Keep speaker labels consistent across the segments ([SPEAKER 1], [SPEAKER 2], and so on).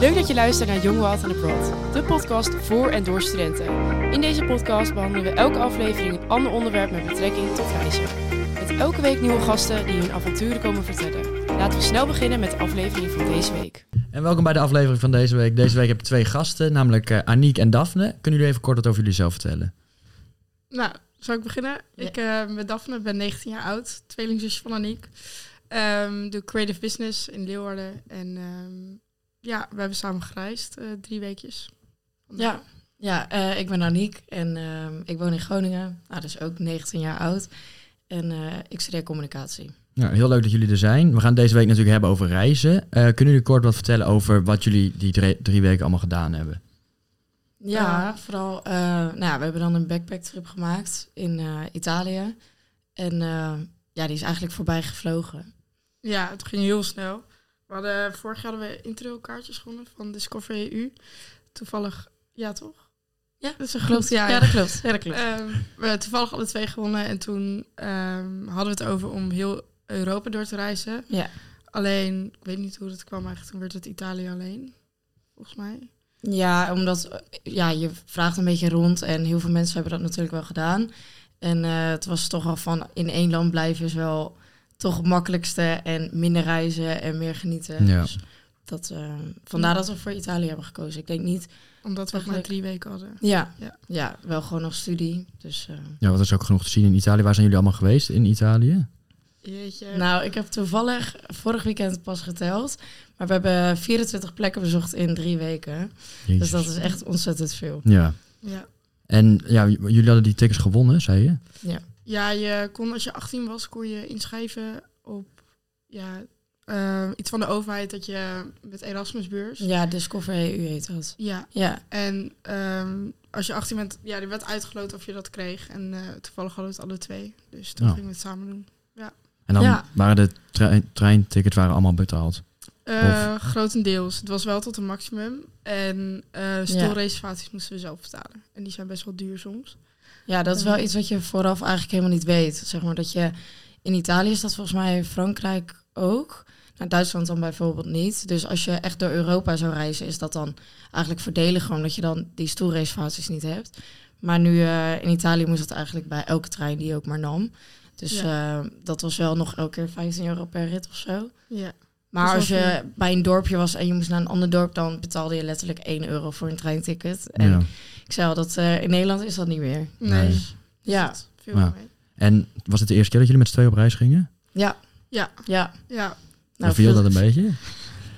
[SPEAKER 1] Leuk dat je luistert naar Young Wild and Abroad, de podcast voor en door studenten. In deze podcast behandelen we elke aflevering een ander onderwerp met betrekking tot reizen. Met elke week nieuwe gasten die hun avonturen komen vertellen. Laten we snel beginnen met de aflevering van deze week.
[SPEAKER 2] En welkom bij de aflevering van deze week. Deze week heb ik twee gasten, namelijk uh, Aniek en Daphne. Kunnen jullie even kort wat over jullie zelf vertellen?
[SPEAKER 3] Nou, zal ik beginnen? Ik uh, ben Daphne, ben 19 jaar oud, tweelingzusje van Aniek. Um, doe creative business in Leeuwarden. En um, ja, we hebben samen gereisd, uh, drie weekjes.
[SPEAKER 4] Ja, ja uh, ik ben Aniek en uh, ik woon in Groningen. Nou, dus ook 19 jaar oud. En ik studeer communicatie.
[SPEAKER 2] Ja, heel leuk dat jullie er zijn. We gaan deze week natuurlijk hebben over reizen. kunnen jullie kort wat vertellen over wat jullie die drie, drie weken allemaal gedaan hebben?
[SPEAKER 4] Ja, vooral, nou ja, we hebben dan een backpacktrip gemaakt in Italië. En ja, die is eigenlijk voorbij gevlogen.
[SPEAKER 3] Ja, het ging heel snel. We hadden, vorig jaar hadden we intro-kaartjes gewonnen van Discover EU. Toevallig, ja toch?
[SPEAKER 4] Ja, dat is klopt. Ja, ja, dat klopt. Ja, dat klopt.
[SPEAKER 3] Um, we hebben toevallig alle twee gewonnen en toen um, hadden we het over om heel Europa door te reizen.
[SPEAKER 4] Ja.
[SPEAKER 3] Alleen, ik weet niet hoe het kwam eigenlijk, toen werd het Italië alleen, volgens mij.
[SPEAKER 4] Ja, omdat ja, je vraagt een beetje rond en heel veel mensen hebben dat natuurlijk wel gedaan. En uh, het was toch al van in één land blijven is wel toch het makkelijkste en minder reizen en meer genieten. Ja. Dus dat, uh, vandaar dat we voor Italië hebben gekozen. Ik denk niet...
[SPEAKER 3] Omdat we maar drie weken hadden.
[SPEAKER 4] Ja, ja. ja wel gewoon nog studie. Dus, uh,
[SPEAKER 2] ja, wat is ook genoeg te zien in Italië. Waar zijn jullie allemaal geweest in Italië?
[SPEAKER 3] Jeetje.
[SPEAKER 4] Nou, ik heb toevallig vorig weekend pas geteld. Maar we hebben 24 plekken bezocht in drie weken. Jezus. Dus dat is echt ontzettend veel.
[SPEAKER 2] Ja.
[SPEAKER 3] ja.
[SPEAKER 2] En ja, jullie hadden die tickets gewonnen, zei je?
[SPEAKER 4] Ja.
[SPEAKER 3] Ja, je kon als je 18 was, kon je inschrijven op ja, uh, iets van de overheid dat je met Erasmusbeurs.
[SPEAKER 4] Ja, Discover EU heet dat.
[SPEAKER 3] Ja.
[SPEAKER 4] ja.
[SPEAKER 3] En um, als je 18 bent, ja, die werd uitgeloot of je dat kreeg. En uh, toevallig hadden we het alle twee. Dus toen gingen we het samen doen. Ja.
[SPEAKER 2] En dan ja. waren de trein treintickets waren allemaal betaald?
[SPEAKER 3] Uh, grotendeels. Het was wel tot een maximum. En uh, stoelreservaties moesten we zelf betalen. En die zijn best wel duur soms.
[SPEAKER 4] Ja, dat is wel iets wat je vooraf eigenlijk helemaal niet weet. Zeg maar dat je in Italië is dat volgens mij, Frankrijk ook. Nou, Duitsland dan bijvoorbeeld niet. Dus als je echt door Europa zou reizen, is dat dan eigenlijk verdelen gewoon dat je dan die stoelreservaties niet hebt. Maar nu uh, in Italië moest dat eigenlijk bij elke trein die je ook maar nam. Dus ja. uh, dat was wel nog elke keer 15 euro per rit of zo.
[SPEAKER 3] Ja.
[SPEAKER 4] Maar als je bij een dorpje was en je moest naar een ander dorp, dan betaalde je letterlijk 1 euro voor een treinticket. En ja. ik zei al dat uh, in Nederland is dat niet meer.
[SPEAKER 3] Nee.
[SPEAKER 4] Dus, ja.
[SPEAKER 3] Veel ja.
[SPEAKER 2] En was het de eerste keer dat jullie met z'n twee op reis gingen?
[SPEAKER 4] Ja.
[SPEAKER 3] Ja.
[SPEAKER 4] Ja.
[SPEAKER 3] ja.
[SPEAKER 2] Nou, viel dat een beetje?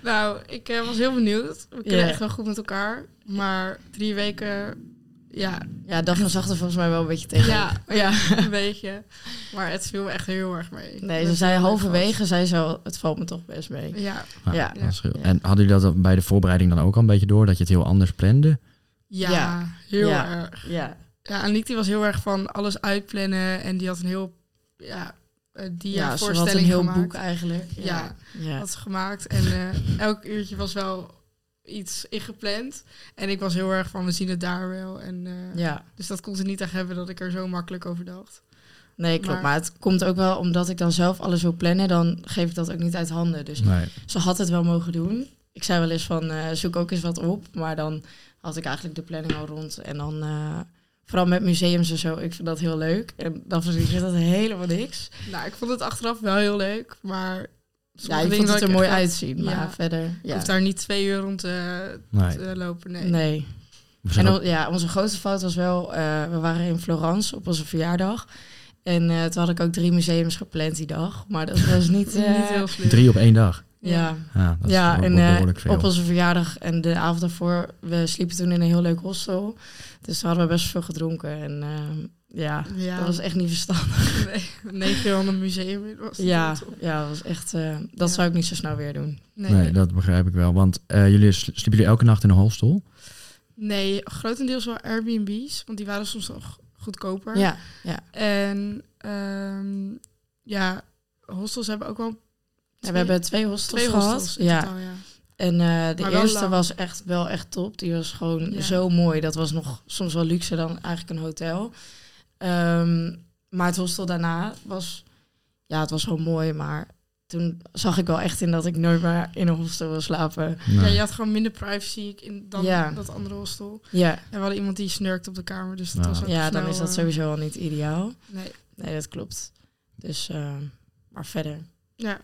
[SPEAKER 3] Nou, ik uh, was heel benieuwd. We kunnen yeah. echt wel goed met elkaar. Maar drie weken ja.
[SPEAKER 4] Ja, Daphne zag er volgens mij wel een beetje tegen.
[SPEAKER 3] Ja, ja, een beetje. Maar het viel me echt heel erg mee.
[SPEAKER 4] Nee, ze zei halverwege, zei zo, het valt me toch best mee.
[SPEAKER 3] Ja.
[SPEAKER 2] Ja. ja. En hadden jullie dat bij de voorbereiding dan ook al een beetje door, dat je het heel anders plande?
[SPEAKER 3] Ja, ja. heel erg.
[SPEAKER 4] Ja.
[SPEAKER 3] Ja, en die was heel erg van alles uitplannen en die had een heel, ja, die ja, voorstelling
[SPEAKER 4] een heel
[SPEAKER 3] gemaakt.
[SPEAKER 4] boek eigenlijk.
[SPEAKER 3] Ja, ja. had ze gemaakt. En uh, elk uurtje was wel iets ingepland. En ik was heel erg van, we zien het daar wel. En, uh,
[SPEAKER 4] ja.
[SPEAKER 3] Dus dat kon ze niet echt hebben dat ik er zo makkelijk over dacht.
[SPEAKER 4] Nee, klopt. Maar, maar, het komt ook wel omdat ik dan zelf alles wil plannen, dan geef ik dat ook niet uit handen. Dus
[SPEAKER 2] nee.
[SPEAKER 4] ze had het wel mogen doen. Ik zei wel eens van, uh, zoek ook eens wat op. Maar dan had ik eigenlijk de planning al rond. En dan, uh, vooral met museums en zo, ik vind dat heel leuk. En dan vind ik dat helemaal niks.
[SPEAKER 3] Nou, ik vond het achteraf wel heel leuk, maar
[SPEAKER 4] ja, je vond het er mooi uitzien, maar ja. verder... Ja.
[SPEAKER 3] Je hoeft daar niet twee uur rond te, nee. te lopen, nee.
[SPEAKER 4] Nee. En ja, onze grootste fout was wel... Uh, we waren in Florence op onze verjaardag. En uh, toen had ik ook drie museums gepland die dag. Maar dat was niet... Uh,
[SPEAKER 3] niet heel slim.
[SPEAKER 2] Drie op één dag?
[SPEAKER 4] Ja.
[SPEAKER 2] Ja, dat
[SPEAKER 4] ja en op onze verjaardag en de avond daarvoor... We sliepen toen in een heel leuk hostel. Dus hadden we best veel gedronken. En ja, ja, dat was echt niet verstandig.
[SPEAKER 3] Nee, 900 museum was
[SPEAKER 4] ja, ja, dat was echt. Uh, dat ja. zou ik niet zo snel weer doen.
[SPEAKER 2] Nee, nee dat begrijp ik wel. Want uh, jullie sliepen jullie elke nacht in een hostel?
[SPEAKER 3] Nee, grotendeels wel Airbnb's, want die waren soms nog goedkoper.
[SPEAKER 4] Ja, ja.
[SPEAKER 3] En um, ja, hostels hebben ook wel.
[SPEAKER 4] Ja, we hebben twee hostels
[SPEAKER 3] twee
[SPEAKER 4] gehad.
[SPEAKER 3] Hostels ja. Totaal, ja.
[SPEAKER 4] En uh, de eerste was echt wel echt top. Die was gewoon ja. zo mooi. Dat was nog soms wel luxe dan eigenlijk een hotel. Um, maar het hostel daarna was, ja, het was gewoon mooi, maar toen zag ik wel echt in dat ik nooit meer in een hostel wil slapen.
[SPEAKER 3] Ja, je had gewoon minder privacy in, dan
[SPEAKER 4] Ja.
[SPEAKER 3] dat andere hostel.
[SPEAKER 4] Ja,
[SPEAKER 3] En we hadden iemand die snurkt op de kamer, dus dat
[SPEAKER 2] Ja.
[SPEAKER 3] was ook
[SPEAKER 4] ja dan is dat
[SPEAKER 3] eh,
[SPEAKER 4] sowieso al niet ideaal.
[SPEAKER 3] Nee,
[SPEAKER 4] Nee, dat klopt. Dus, eh, maar verder.
[SPEAKER 3] ja.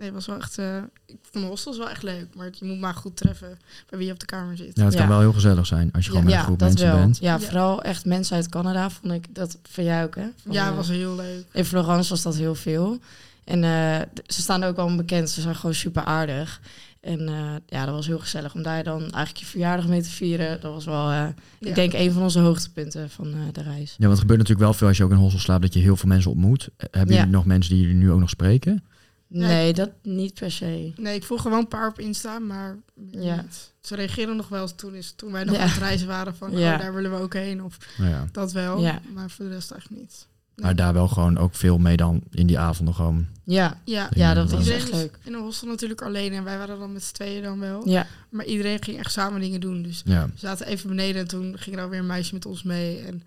[SPEAKER 3] Nee, het was wel echt... eh, ik vond hostels wel echt leuk, maar je moet maar goed treffen bij wie je op de kamer zit.
[SPEAKER 2] ja, het kan
[SPEAKER 4] Ja.
[SPEAKER 2] wel heel gezellig zijn als je gewoon met een groep
[SPEAKER 4] dat
[SPEAKER 2] mensen
[SPEAKER 4] wel.
[SPEAKER 2] bent.
[SPEAKER 4] Ja, vooral echt mensen uit Canada vond ik dat van jij ook, hè? Van,
[SPEAKER 3] ja,
[SPEAKER 4] eh,
[SPEAKER 3] het was heel leuk.
[SPEAKER 4] In Florence was dat heel veel. En eh, ze staan ook wel bekend. Ze zijn gewoon super aardig. En eh, ja, dat was heel gezellig om daar dan eigenlijk je verjaardag mee te vieren. Dat was wel, eh,
[SPEAKER 3] Ja.
[SPEAKER 4] ik denk, een van onze hoogtepunten van eh, de reis.
[SPEAKER 2] Ja, want het gebeurt natuurlijk wel veel als je ook in een hostel slaapt dat je heel veel mensen ontmoet. Hebben
[SPEAKER 4] Ja.
[SPEAKER 2] jullie nog mensen die jullie nu ook nog spreken?
[SPEAKER 3] Ja,
[SPEAKER 4] Nee, dat niet per se.
[SPEAKER 3] Nee, ik volg gewoon een paar op Insta, maar
[SPEAKER 4] Ja.
[SPEAKER 3] Ze reageerden nog wel eens toen, is, toen wij nog
[SPEAKER 4] Ja.
[SPEAKER 3] aan het reizen waren van,
[SPEAKER 4] Ja.
[SPEAKER 3] oh, daar willen we ook heen. Of
[SPEAKER 2] ja.
[SPEAKER 3] dat wel,
[SPEAKER 4] Ja.
[SPEAKER 3] maar voor de rest eigenlijk niet.
[SPEAKER 2] Maar daar wel gewoon ook veel mee dan in die avonden gewoon.
[SPEAKER 4] Ja,
[SPEAKER 3] Ja,
[SPEAKER 4] ja dat was
[SPEAKER 3] iedereen
[SPEAKER 4] echt
[SPEAKER 3] is
[SPEAKER 4] leuk.
[SPEAKER 3] in een hostel natuurlijk alleen en wij waren dan met z'n tweeën dan wel.
[SPEAKER 4] Ja,
[SPEAKER 3] Maar iedereen ging echt samen dingen doen. Dus
[SPEAKER 2] Ja,
[SPEAKER 3] we zaten even beneden en toen ging er alweer een meisje met ons mee. En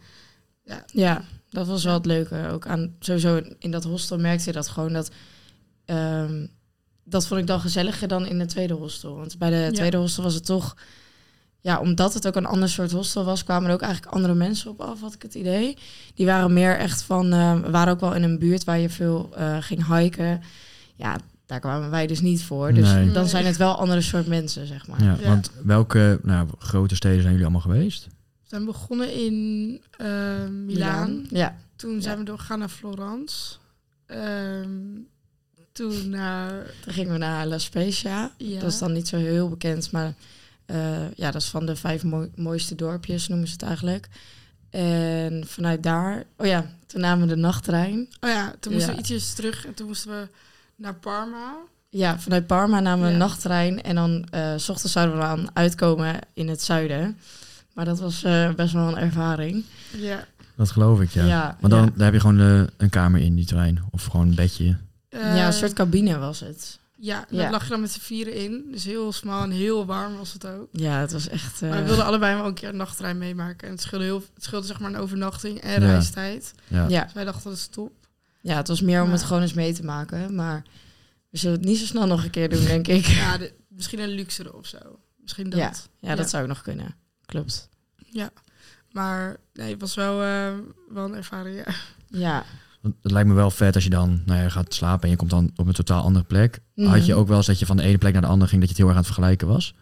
[SPEAKER 4] ja, dat was wel het leuke. Ook aan, sowieso in dat hostel merkte je dat gewoon dat... ehm, dat vond ik dan gezelliger dan in de tweede hostel. Want bij de
[SPEAKER 3] Ja.
[SPEAKER 4] tweede hostel was het toch... Ja, omdat het ook een ander soort hostel was, kwamen er ook eigenlijk andere mensen op af, had ik het idee. Die waren meer echt van... eh, we waren ook wel in een buurt waar je veel eh, ging hiken. Ja, daar kwamen wij dus niet voor. Dus
[SPEAKER 2] Nee.
[SPEAKER 4] dan zijn het wel andere soort mensen, zeg maar.
[SPEAKER 2] ja,
[SPEAKER 3] Ja.
[SPEAKER 2] want welke nou, grote steden zijn jullie allemaal geweest?
[SPEAKER 3] we zijn begonnen in eh, Milaan.
[SPEAKER 4] Ja,
[SPEAKER 3] Toen zijn
[SPEAKER 4] Ja.
[SPEAKER 3] we doorgegaan naar Florence. Ehm, toen naar...
[SPEAKER 4] toen gingen we naar La Spezia.
[SPEAKER 3] Ja.
[SPEAKER 4] Dat is dan niet zo heel bekend, maar eh, ja, dat is van de vijf mooi- mooiste dorpjes, noemen ze het eigenlijk. En vanuit daar, oh ja, toen namen we de nachttrein.
[SPEAKER 3] Oh ja, toen moesten
[SPEAKER 4] Ja.
[SPEAKER 3] we ietsjes terug en toen moesten we naar Parma.
[SPEAKER 4] Ja, vanuit Parma namen we
[SPEAKER 3] Ja.
[SPEAKER 4] een nachttrein en dan eh, s ochtends zouden we dan uitkomen in het zuiden. Maar dat was eh, best wel een ervaring.
[SPEAKER 3] Ja.
[SPEAKER 2] Dat geloof ik, ja.
[SPEAKER 4] Ja,
[SPEAKER 2] Want dan
[SPEAKER 4] ja.
[SPEAKER 2] daar heb je gewoon een kamer in die trein. Of gewoon een bedje.
[SPEAKER 4] Ja, een soort cabine was het.
[SPEAKER 3] Ja,
[SPEAKER 4] Ja.
[SPEAKER 3] daar lag je dan met z'n vieren in. Dus heel smal en heel warm was het ook.
[SPEAKER 4] Ja, het was echt... eh,
[SPEAKER 3] Maar we wilden allebei wel een keer een nachttrein meemaken. En het scheelde, heel, het scheelde zeg maar een overnachting en
[SPEAKER 2] Ja.
[SPEAKER 3] reistijd.
[SPEAKER 2] Ja.
[SPEAKER 4] ja,
[SPEAKER 3] Dus wij dachten dat is top.
[SPEAKER 4] ja, het was meer om het gewoon eens mee te maken. Maar we zullen het niet zo snel nog een keer doen, denk ik.
[SPEAKER 3] Ja, de- misschien een luxere of zo. Misschien dat.
[SPEAKER 4] Ja. Ja, dat
[SPEAKER 3] Ja.
[SPEAKER 4] zou nog kunnen. Klopt.
[SPEAKER 3] Maar nee, het was wel, eh, wel een ervaring. Ja.
[SPEAKER 4] Ja.
[SPEAKER 2] Het lijkt me wel vet als je dan nou ja, gaat slapen en je komt dan op een totaal andere plek. Had je
[SPEAKER 4] Mhm.
[SPEAKER 2] ook wel eens dat je van de ene plek naar de andere ging, dat je het heel erg aan het vergelijken was?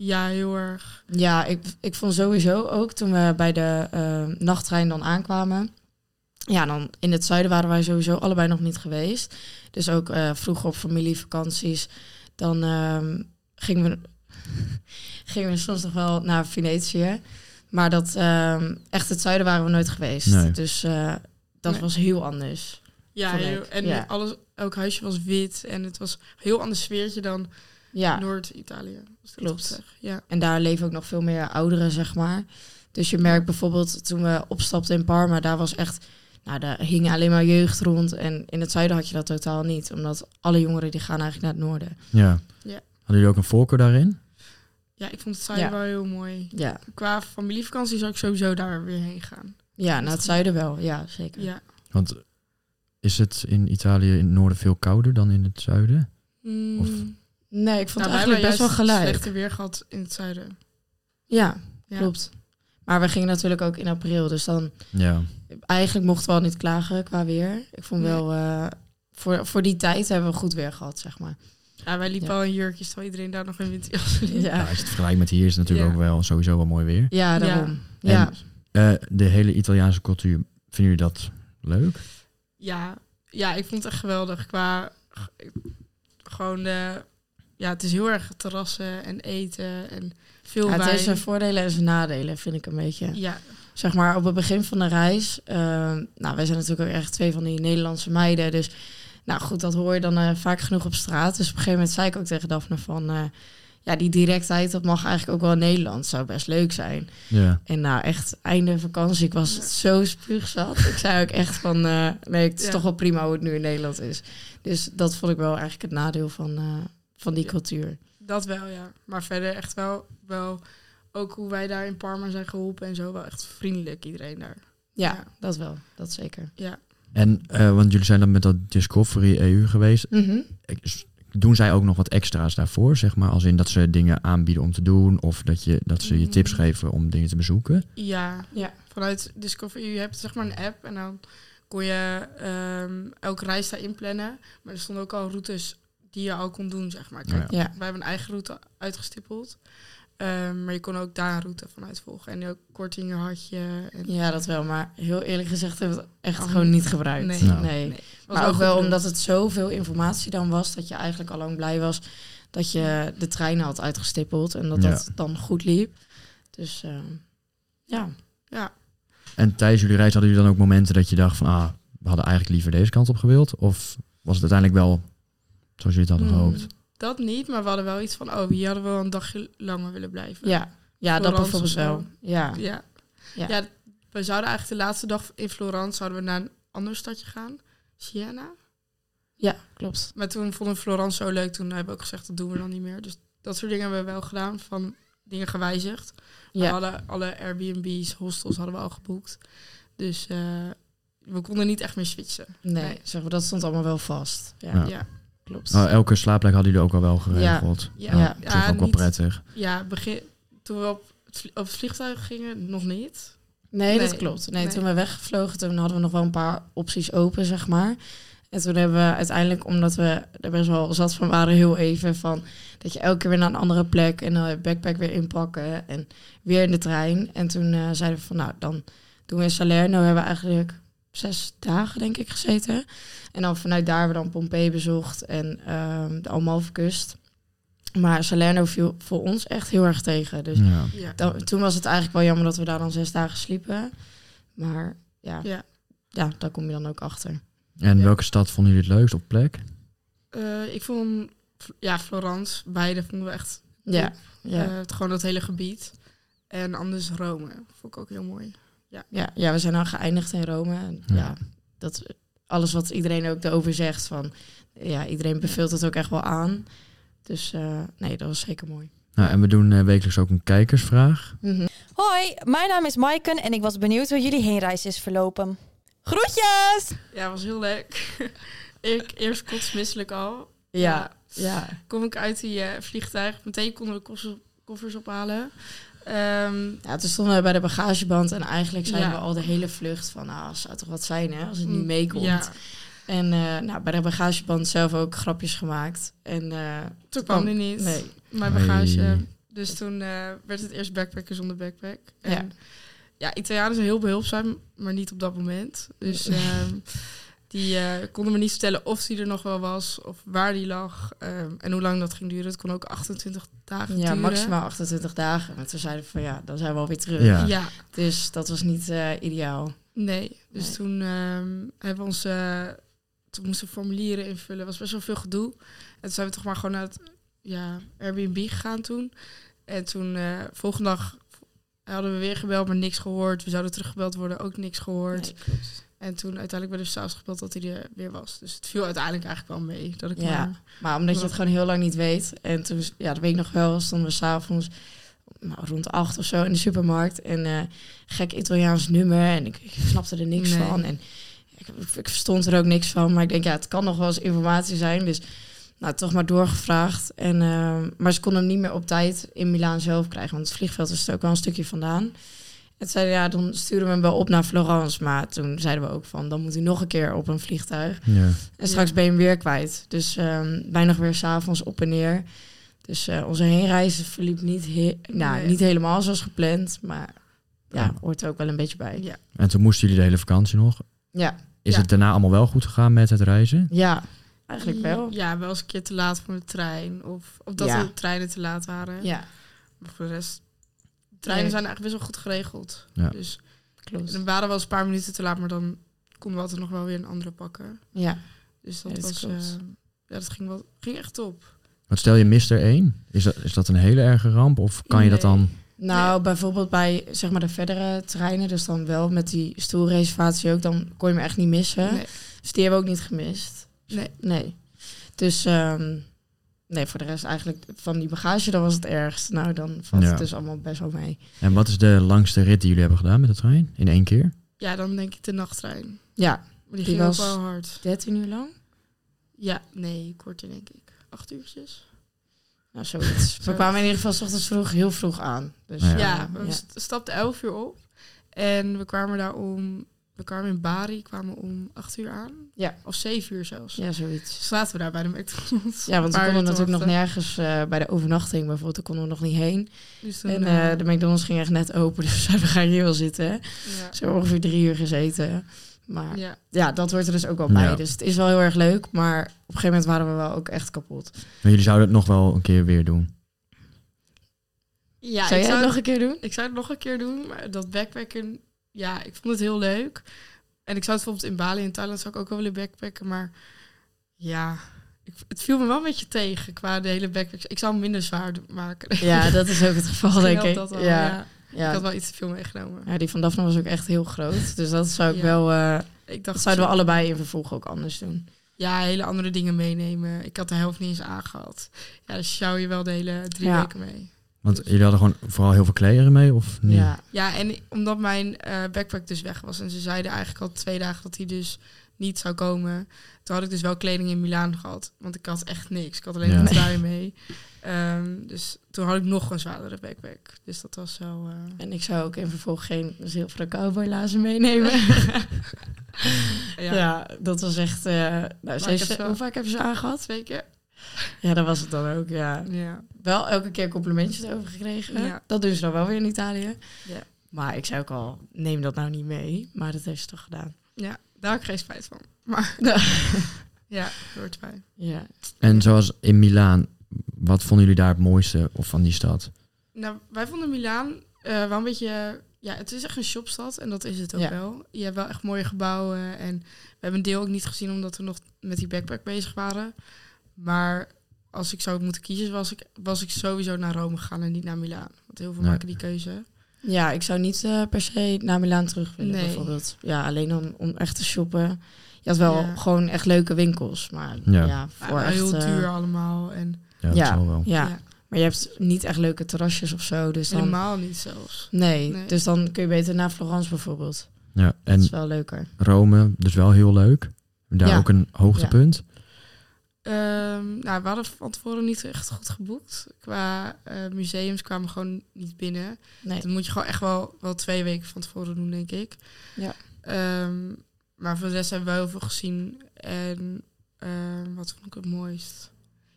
[SPEAKER 3] ja, heel erg.
[SPEAKER 4] Ja, ik, ik vond sowieso ook toen we bij de eh, nachttrein dan aankwamen. Ja, dan in het zuiden waren wij sowieso allebei nog niet geweest. Dus ook eh, vroeger op familievakanties. Dan ehm, gingen, we, gingen we soms nog wel naar Venetië. Maar dat ehm, echt het zuiden waren we nooit geweest.
[SPEAKER 2] Nee.
[SPEAKER 4] Dus eh, dat
[SPEAKER 3] Nee.
[SPEAKER 4] was heel anders.
[SPEAKER 3] Ja, heel- en
[SPEAKER 4] ja.
[SPEAKER 3] alles, elk huisje was wit. En het was een heel ander sfeertje dan
[SPEAKER 4] Ja,
[SPEAKER 3] Noord-Italië.
[SPEAKER 4] Klopt.
[SPEAKER 3] Ja.
[SPEAKER 4] En daar leven ook nog veel meer ouderen, zeg maar. Dus je merkt bijvoorbeeld toen we opstapten in Parma, daar was echt, nou, daar hing alleen maar jeugd rond. En in het zuiden had je dat totaal niet, omdat alle jongeren die gaan eigenlijk naar het noorden.
[SPEAKER 2] Ja.
[SPEAKER 3] Ja.
[SPEAKER 2] Hadden jullie ook een voorkeur daarin?
[SPEAKER 3] ja, ik vond het zuiden
[SPEAKER 4] Ja.
[SPEAKER 3] wel heel mooi.
[SPEAKER 4] Ja,
[SPEAKER 3] Qua familievakantie zou ik sowieso daar weer heen gaan.
[SPEAKER 4] Ja naar het zuiden wel, ja, zeker.
[SPEAKER 3] Ja.
[SPEAKER 2] Want is het in Italië in het noorden veel kouder dan in het zuiden?
[SPEAKER 3] Mm,
[SPEAKER 2] Of-
[SPEAKER 4] Nee, ik vond
[SPEAKER 3] nou,
[SPEAKER 4] het
[SPEAKER 3] wij
[SPEAKER 4] eigenlijk best wel gelijk.
[SPEAKER 3] slechte weer gehad in het zuiden.
[SPEAKER 4] Ja,
[SPEAKER 3] Ja.
[SPEAKER 4] klopt. Maar we gingen natuurlijk ook in april, dus dan
[SPEAKER 2] Ja.
[SPEAKER 4] eigenlijk mochten we al niet klagen qua weer. Ik vond
[SPEAKER 3] Nee.
[SPEAKER 4] wel, eh, voor, voor die tijd hebben we goed weer gehad, zeg maar.
[SPEAKER 3] Ja, wij liepen
[SPEAKER 4] Ja.
[SPEAKER 3] al in jurkjes, terwijl iedereen daar nog in winterjas liep.
[SPEAKER 2] Ja,
[SPEAKER 4] Ja,
[SPEAKER 2] als je het vergelijkt met hier is het natuurlijk
[SPEAKER 3] Ja.
[SPEAKER 2] ook wel sowieso wel mooi weer.
[SPEAKER 4] ja daarom.
[SPEAKER 2] En- Eh, de hele Italiaanse cultuur, vinden jullie dat leuk?
[SPEAKER 3] Ja, ja, ik vond het echt geweldig. Qua gewoon de, ja, het is heel erg terrassen en eten en veel
[SPEAKER 4] Ja, het heeft zijn voordelen en zijn nadelen, vind ik een beetje.
[SPEAKER 3] Ja,
[SPEAKER 4] Zeg maar, op het begin van de reis... eh, nou, wij zijn natuurlijk ook echt twee van die Nederlandse meiden. Dus nou goed, dat hoor je dan eh, vaak genoeg op straat. Dus op een gegeven moment zei ik ook tegen Daphne van... ja, die directheid, dat mag eigenlijk ook wel in Nederland. Zou best leuk zijn.
[SPEAKER 2] Ja.
[SPEAKER 4] En nou, echt, einde vakantie, ik was zo spuugzat. Ik zei ook echt van... eh, nee, het is
[SPEAKER 3] Ja.
[SPEAKER 4] toch wel prima hoe het nu in Nederland is. Dus dat vond ik wel eigenlijk het nadeel van, eh, van die
[SPEAKER 3] Ja.
[SPEAKER 4] cultuur.
[SPEAKER 3] dat wel, ja. Maar verder echt wel, wel ook hoe wij daar in Parma zijn geholpen en zo. Wel echt vriendelijk, iedereen daar.
[SPEAKER 4] Ja,
[SPEAKER 3] Ja.
[SPEAKER 4] dat wel. Dat zeker.
[SPEAKER 3] Ja,
[SPEAKER 2] En, eh, want jullie zijn dan met dat Discovery EU geweest.
[SPEAKER 4] Mhm.
[SPEAKER 2] Ik- Doen zij ook nog wat extra's daarvoor, zeg maar? Als in dat ze dingen aanbieden om te doen, of dat, je, dat ze je
[SPEAKER 3] Mm.
[SPEAKER 2] tips geven om dingen te bezoeken?
[SPEAKER 3] Ja,
[SPEAKER 4] Ja.
[SPEAKER 3] vanuit Discover EU heb je zeg maar een app en dan kon je ehm, elke reis daarin plannen. Maar er stonden ook al routes die je al kon doen, zeg maar. Kijk,
[SPEAKER 4] Ja.
[SPEAKER 3] wij hebben een eigen route uitgestippeld. Ehm, maar je kon ook daar een route vanuit volgen. En ook kortingen had je. En
[SPEAKER 4] Ja, dat wel. Maar heel eerlijk gezegd hebben we het echt
[SPEAKER 3] Oh,
[SPEAKER 4] gewoon niet gebruikt.
[SPEAKER 3] nee.
[SPEAKER 2] Nou.
[SPEAKER 4] nee. Maar ook wel
[SPEAKER 3] bedoeld.
[SPEAKER 4] omdat het zoveel informatie dan was, dat je eigenlijk al lang blij was dat je de treinen had uitgestippeld en dat
[SPEAKER 2] Ja.
[SPEAKER 4] dat dan goed liep. Dus eh, ja.
[SPEAKER 3] Ja,
[SPEAKER 2] En tijdens jullie reis hadden jullie dan ook momenten dat je dacht van, ah, we hadden eigenlijk liever deze kant op gewild? Of was het uiteindelijk wel zoals jullie het hadden
[SPEAKER 3] Mm,
[SPEAKER 2] gehoopt?
[SPEAKER 3] Dat niet, maar we hadden wel iets van, oh, hier hadden we wel een dagje langer willen blijven.
[SPEAKER 4] Ja, ja dat bijvoorbeeld wel. Ja.
[SPEAKER 3] Ja.
[SPEAKER 4] Ja.
[SPEAKER 3] Ja. we zouden eigenlijk de laatste dag in Florence zouden we naar een ander stadje gaan. Siena.
[SPEAKER 4] ja, klopt.
[SPEAKER 3] Maar toen vonden we Florence zo leuk, toen hebben we ook gezegd dat doen we dan niet meer. Dus dat soort dingen hebben we wel gedaan, van dingen gewijzigd. We
[SPEAKER 4] Ja.
[SPEAKER 3] hadden alle Airbnb's, hostels hadden we al geboekt. Dus eh, we konden niet echt meer switchen.
[SPEAKER 4] Nee,
[SPEAKER 3] Nee.
[SPEAKER 4] zeg maar, dat stond allemaal wel vast. Ja,
[SPEAKER 2] Ja.
[SPEAKER 3] Ja,
[SPEAKER 4] klopt.
[SPEAKER 2] Oh, elke slaapplek hadden jullie ook al wel geregeld.
[SPEAKER 3] Ja.
[SPEAKER 2] Nou,
[SPEAKER 4] Ja.
[SPEAKER 2] op zich ook wel
[SPEAKER 3] niet-
[SPEAKER 2] prettig.
[SPEAKER 3] ja begin, toen we op het, vlie- op het vliegtuig gingen, nog niet.
[SPEAKER 4] Nee, dat klopt. Nee,
[SPEAKER 3] Nee.
[SPEAKER 4] toen we weggevlogen, toen hadden we nog wel een paar opties open, zeg maar. En toen hebben we uiteindelijk, omdat we er best wel zat van waren, heel even van dat je elke keer weer naar een andere plek en dan je backpack weer inpakken en weer in de trein. En toen eh, zeiden we van, nou, dan doen we in Salerno, hebben we eigenlijk zes dagen, denk ik, gezeten. En dan vanuit daar hebben we dan Pompeii bezocht en ehm, de Amalfi-kust. Maar Salerno viel voor ons echt heel erg tegen. Dus
[SPEAKER 2] Ja.
[SPEAKER 3] Ja.
[SPEAKER 4] dan, toen was het eigenlijk wel jammer dat we daar dan zes dagen sliepen. Maar ja,
[SPEAKER 3] Ja.
[SPEAKER 4] ja daar kom je dan ook achter.
[SPEAKER 2] En
[SPEAKER 3] Ja.
[SPEAKER 2] welke stad vonden jullie het leukst op plek?
[SPEAKER 3] Eh, ik vond, ja, Florence, beide vonden we echt
[SPEAKER 4] Ja, ja,
[SPEAKER 3] Eh, het, gewoon dat hele gebied. En anders Rome. Vond ik ook heel mooi.
[SPEAKER 4] Ja, ja, we zijn dan geëindigd in Rome. En
[SPEAKER 2] Ja.
[SPEAKER 4] ja. dat alles wat iedereen ook erover zegt. Van, ja, iedereen beveelt het ook echt wel aan. Dus eh, nee, dat was zeker mooi.
[SPEAKER 2] Nou, en we doen eh, wekelijks ook een kijkersvraag.
[SPEAKER 4] Mhm.
[SPEAKER 5] Hoi, mijn naam is Maiken en ik was benieuwd hoe jullie heenreis is verlopen. Groetjes!
[SPEAKER 3] Ja, was heel leuk. ik eerst kotsmisselijk al.
[SPEAKER 4] Ja, ja,
[SPEAKER 3] Kom ik uit die eh, vliegtuig. Meteen konden we koffers, koffers ophalen. Ehm,
[SPEAKER 4] ja, toen stonden we bij de bagageband. En eigenlijk zeiden
[SPEAKER 3] Ja.
[SPEAKER 4] we al de hele vlucht van... Nou, zou toch wat zijn hè, als het niet
[SPEAKER 3] mm,
[SPEAKER 4] meekomt.
[SPEAKER 3] Ja,
[SPEAKER 4] En eh, nou, bij de bagageband zelf ook grapjes gemaakt. En eh,
[SPEAKER 3] toen kwam die niet.
[SPEAKER 4] Nee.
[SPEAKER 3] Mijn bagage. Dus toen eh, werd het eerst backpacken zonder backpack. En
[SPEAKER 4] Ja.
[SPEAKER 3] ja, Italianen zijn heel behulpzaam, maar niet op dat moment. Dus ehm, die eh, konden me niet vertellen of die er nog wel was, of waar die lag ehm, en hoe lang dat ging duren. Het kon ook 28 dagen
[SPEAKER 4] Ja,
[SPEAKER 3] duren.
[SPEAKER 4] maximaal 28 dagen. Maar toen zeiden we van ja, dan zijn we alweer terug.
[SPEAKER 2] Ja.
[SPEAKER 3] Ja,
[SPEAKER 4] Dus dat was niet eh, ideaal.
[SPEAKER 3] nee. Dus
[SPEAKER 4] Nee.
[SPEAKER 3] toen ehm, hebben we ons, eh, toen moesten we formulieren invullen. was best wel veel gedoe. En toen zijn we toch maar gewoon naar het ja, Airbnb gegaan toen. En toen, eh volgende dag hadden we weer gebeld, maar niks gehoord. We zouden teruggebeld worden, ook niks gehoord.
[SPEAKER 4] Nee, klopt.
[SPEAKER 3] En toen uiteindelijk werd er s'avonds gebeld dat hij er weer was. Dus het viel uiteindelijk eigenlijk wel mee. Dat ik
[SPEAKER 4] Ja.
[SPEAKER 3] maar...
[SPEAKER 4] Maar omdat je het gewoon heel lang niet weet. En toen, ja, dat weet ik nog wel, stonden we s'avonds nou, rond acht of zo in de supermarkt. En eh gek Italiaans nummer. En ik, ik snapte er niks
[SPEAKER 3] Nee.
[SPEAKER 4] van. En ik, ik verstond er ook niks van. Maar ik denk, ja, het kan nog wel eens informatie zijn. Dus nou, toch maar doorgevraagd. En, eh, maar ze konden hem niet meer op tijd in Milaan zelf krijgen. Want het vliegveld is er ook wel een stukje vandaan. En toen zeiden ja, dan sturen we hem wel op naar Florence. Maar toen zeiden we ook van, dan moet hij nog een keer op een vliegtuig.
[SPEAKER 2] Ja.
[SPEAKER 4] En straks ben je hem weer kwijt. Dus ehm bijna weer s'avonds op en neer. Dus eh, onze heenreis verliep niet, he- nou,
[SPEAKER 3] Nee.
[SPEAKER 4] niet helemaal zoals gepland. Maar ja,
[SPEAKER 2] Ja.
[SPEAKER 4] hoort er ook wel een beetje bij.
[SPEAKER 3] Ja.
[SPEAKER 2] En toen moesten jullie de hele vakantie nog.
[SPEAKER 4] Ja,
[SPEAKER 2] Is
[SPEAKER 3] Ja.
[SPEAKER 2] het daarna allemaal wel goed gegaan met het reizen?
[SPEAKER 4] ja eigenlijk wel.
[SPEAKER 3] Ja, wel eens een keer te laat voor de trein. Of, of dat
[SPEAKER 4] Ja.
[SPEAKER 3] de treinen te laat waren.
[SPEAKER 4] Ja,
[SPEAKER 3] Maar voor de rest... Treinen
[SPEAKER 4] Nee.
[SPEAKER 3] zijn eigenlijk best wel goed geregeld.
[SPEAKER 2] Ja.
[SPEAKER 3] Dus
[SPEAKER 4] klopt.
[SPEAKER 3] dan waren we wel eens een paar minuten te laat, maar dan konden we altijd nog wel weer een andere pakken.
[SPEAKER 4] Ja,
[SPEAKER 3] Dus dat
[SPEAKER 4] Ja, dat
[SPEAKER 3] was... eh, ja, dat ging, wel, ging echt top.
[SPEAKER 2] Want stel je mist er één. Is dat, is dat een hele erge ramp? Of kan je dat dan...
[SPEAKER 4] nou bijvoorbeeld bij zeg maar de verdere treinen, dus dan wel met die stoelreservatie ook, dan kon je me echt niet missen.
[SPEAKER 3] Nee.
[SPEAKER 4] Dus die hebben we ook niet gemist.
[SPEAKER 3] Nee.
[SPEAKER 4] Nee. Dus ehm, nee, voor de rest eigenlijk van die bagage, dat was het ergst. Nou, dan valt
[SPEAKER 2] Ja.
[SPEAKER 4] het dus allemaal best wel mee.
[SPEAKER 2] En wat is de langste rit die jullie hebben gedaan met de trein? In één keer?
[SPEAKER 3] Ja, dan denk ik de nachttrein.
[SPEAKER 4] Ja,
[SPEAKER 3] Maar die,
[SPEAKER 4] Die
[SPEAKER 3] ging
[SPEAKER 4] was-
[SPEAKER 3] ook wel hard.
[SPEAKER 4] 13 uur lang?
[SPEAKER 3] Ja, nee, korter denk ik. Acht uurtjes.
[SPEAKER 4] Nou, zoiets. We kwamen in ieder geval 's ochtends vroeg, heel vroeg aan. Dus,
[SPEAKER 2] Ja.
[SPEAKER 3] Ja, we
[SPEAKER 4] ja.
[SPEAKER 3] st- stapten 11 uur op. En we kwamen daar om... We kwamen in Bari, kwamen om 8 uur aan.
[SPEAKER 4] Ja.
[SPEAKER 3] Of 7 uur zelfs.
[SPEAKER 4] ja, zoiets.
[SPEAKER 3] Dus laten we daar bij de McDonald's.
[SPEAKER 4] Ja, want we konden natuurlijk nog nergens eh, bij de overnachting bijvoorbeeld, daar konden we nog niet heen.
[SPEAKER 3] Dus toen,
[SPEAKER 4] En
[SPEAKER 3] eh,
[SPEAKER 4] eh, de McDonald's ging echt net open, dus we gaan hier wel zitten.
[SPEAKER 3] ja.
[SPEAKER 4] Zo ongeveer drie uur gezeten. Maar
[SPEAKER 3] Ja.
[SPEAKER 4] ja, dat hoort er dus ook wel bij.
[SPEAKER 2] Ja.
[SPEAKER 4] Dus het is wel heel erg leuk, maar op een gegeven moment waren we wel ook echt kapot.
[SPEAKER 2] Maar jullie zouden het nog wel een keer weer doen.
[SPEAKER 3] Ja,
[SPEAKER 4] zou
[SPEAKER 3] ik
[SPEAKER 4] jij het
[SPEAKER 3] zou,
[SPEAKER 4] nog een keer doen?
[SPEAKER 3] ik zou het nog een keer doen, maar dat backpacken, ja, ik vond het heel leuk. En ik zou het bijvoorbeeld in Bali in Thailand zou ik ook wel willen backpacken, maar ja, ik, het viel me wel een beetje tegen qua de hele backpack. Ik zou hem minder zwaar maken.
[SPEAKER 4] Ja, dat is ook het geval, denk ik.
[SPEAKER 3] dat wel,
[SPEAKER 4] ja.
[SPEAKER 3] ja. Ik
[SPEAKER 4] Ja.
[SPEAKER 3] had wel iets te veel meegenomen.
[SPEAKER 4] ja, die van Daphne was ook echt heel groot. Dus dat zou ik
[SPEAKER 3] Ja.
[SPEAKER 4] wel... eh,
[SPEAKER 3] Ik dacht,
[SPEAKER 4] dat zouden we allebei in vervolg ook anders doen.
[SPEAKER 3] ja, hele andere dingen meenemen. Ik had de helft niet eens aangehad. Ja, dus sjouw je wel de hele drie
[SPEAKER 4] Ja.
[SPEAKER 3] weken mee.
[SPEAKER 2] Want jullie hadden gewoon vooral heel veel kleren mee, of niet?
[SPEAKER 4] Ja.
[SPEAKER 3] Ja, en omdat mijn eh, backpack dus weg was en ze zeiden eigenlijk al twee dagen dat hij dus niet zou komen. Toen had ik dus wel kleding in Milaan gehad, want ik had echt niks. Ik had alleen
[SPEAKER 2] Ja.
[SPEAKER 3] een trui mee. Ehm, dus toen had ik nog een zwaardere backpack. Dus dat was zo. eh,
[SPEAKER 4] En ik zou ook in vervolg geen zilveren cowboylazen meenemen.
[SPEAKER 3] ja,
[SPEAKER 4] ja. dat was echt... eh nou,
[SPEAKER 3] ze-
[SPEAKER 4] hoe vaak hebben ze aangehad?
[SPEAKER 3] twee keer.
[SPEAKER 4] Ja, dat was het dan ook, ja.
[SPEAKER 3] Ja.
[SPEAKER 4] Wel elke keer complimentjes over gekregen.
[SPEAKER 3] Ja.
[SPEAKER 4] Dat doen ze dan wel weer in Italië.
[SPEAKER 3] Ja.
[SPEAKER 4] Maar ik zei ook al, neem dat nou niet mee. Maar dat heeft ze toch gedaan.
[SPEAKER 3] ja, daar heb ik geen spijt van. Maar
[SPEAKER 4] Ja.
[SPEAKER 3] hoort erbij.
[SPEAKER 4] Ja.
[SPEAKER 2] En zoals in Milaan, wat vonden jullie daar het mooiste of van die stad?
[SPEAKER 3] Nou, wij vonden Milaan eh, wel een beetje... Ja, het is echt een shopstad en dat is het ook
[SPEAKER 4] Ja.
[SPEAKER 3] wel. Je hebt wel echt mooie gebouwen en we hebben een deel ook niet gezien omdat we nog met die backpack bezig waren. Maar als ik zou moeten kiezen, was ik, was ik sowieso naar Rome gegaan en niet naar Milaan. Want heel veel
[SPEAKER 2] Nee.
[SPEAKER 3] maken die keuze.
[SPEAKER 4] ja, ik zou niet eh, per se naar Milaan terug willen,
[SPEAKER 3] Nee.
[SPEAKER 4] bijvoorbeeld. Ja, alleen om, om echt te shoppen. Je had wel
[SPEAKER 3] Ja.
[SPEAKER 4] gewoon echt leuke winkels. Maar
[SPEAKER 2] Ja.
[SPEAKER 4] ja, voor echt...
[SPEAKER 3] heel
[SPEAKER 4] eh,
[SPEAKER 3] duur allemaal en
[SPEAKER 2] Ja, dat
[SPEAKER 4] Ja.
[SPEAKER 2] zal wel.
[SPEAKER 4] Ja.
[SPEAKER 3] Ja.
[SPEAKER 4] maar je hebt niet echt leuke terrasjes of zo. Dus dan...
[SPEAKER 3] helemaal niet zelfs.
[SPEAKER 4] Nee,
[SPEAKER 3] Nee.
[SPEAKER 4] dus dan kun je beter naar Florence bijvoorbeeld.
[SPEAKER 2] Ja,
[SPEAKER 4] Dat
[SPEAKER 2] en
[SPEAKER 4] is wel leuker.
[SPEAKER 2] Rome, dus wel heel leuk. Daar
[SPEAKER 4] Ja.
[SPEAKER 2] ook een hoogtepunt.
[SPEAKER 3] Ehm, nou, we hadden van tevoren niet echt goed geboekt. Qua eh, museums kwamen we gewoon niet binnen.
[SPEAKER 4] Nee.
[SPEAKER 3] Dat moet je gewoon echt wel, wel twee weken van tevoren doen, denk ik.
[SPEAKER 4] Ja.
[SPEAKER 3] Ehm, maar voor de rest hebben we heel veel gezien. En ehm, wat vond ik het mooist?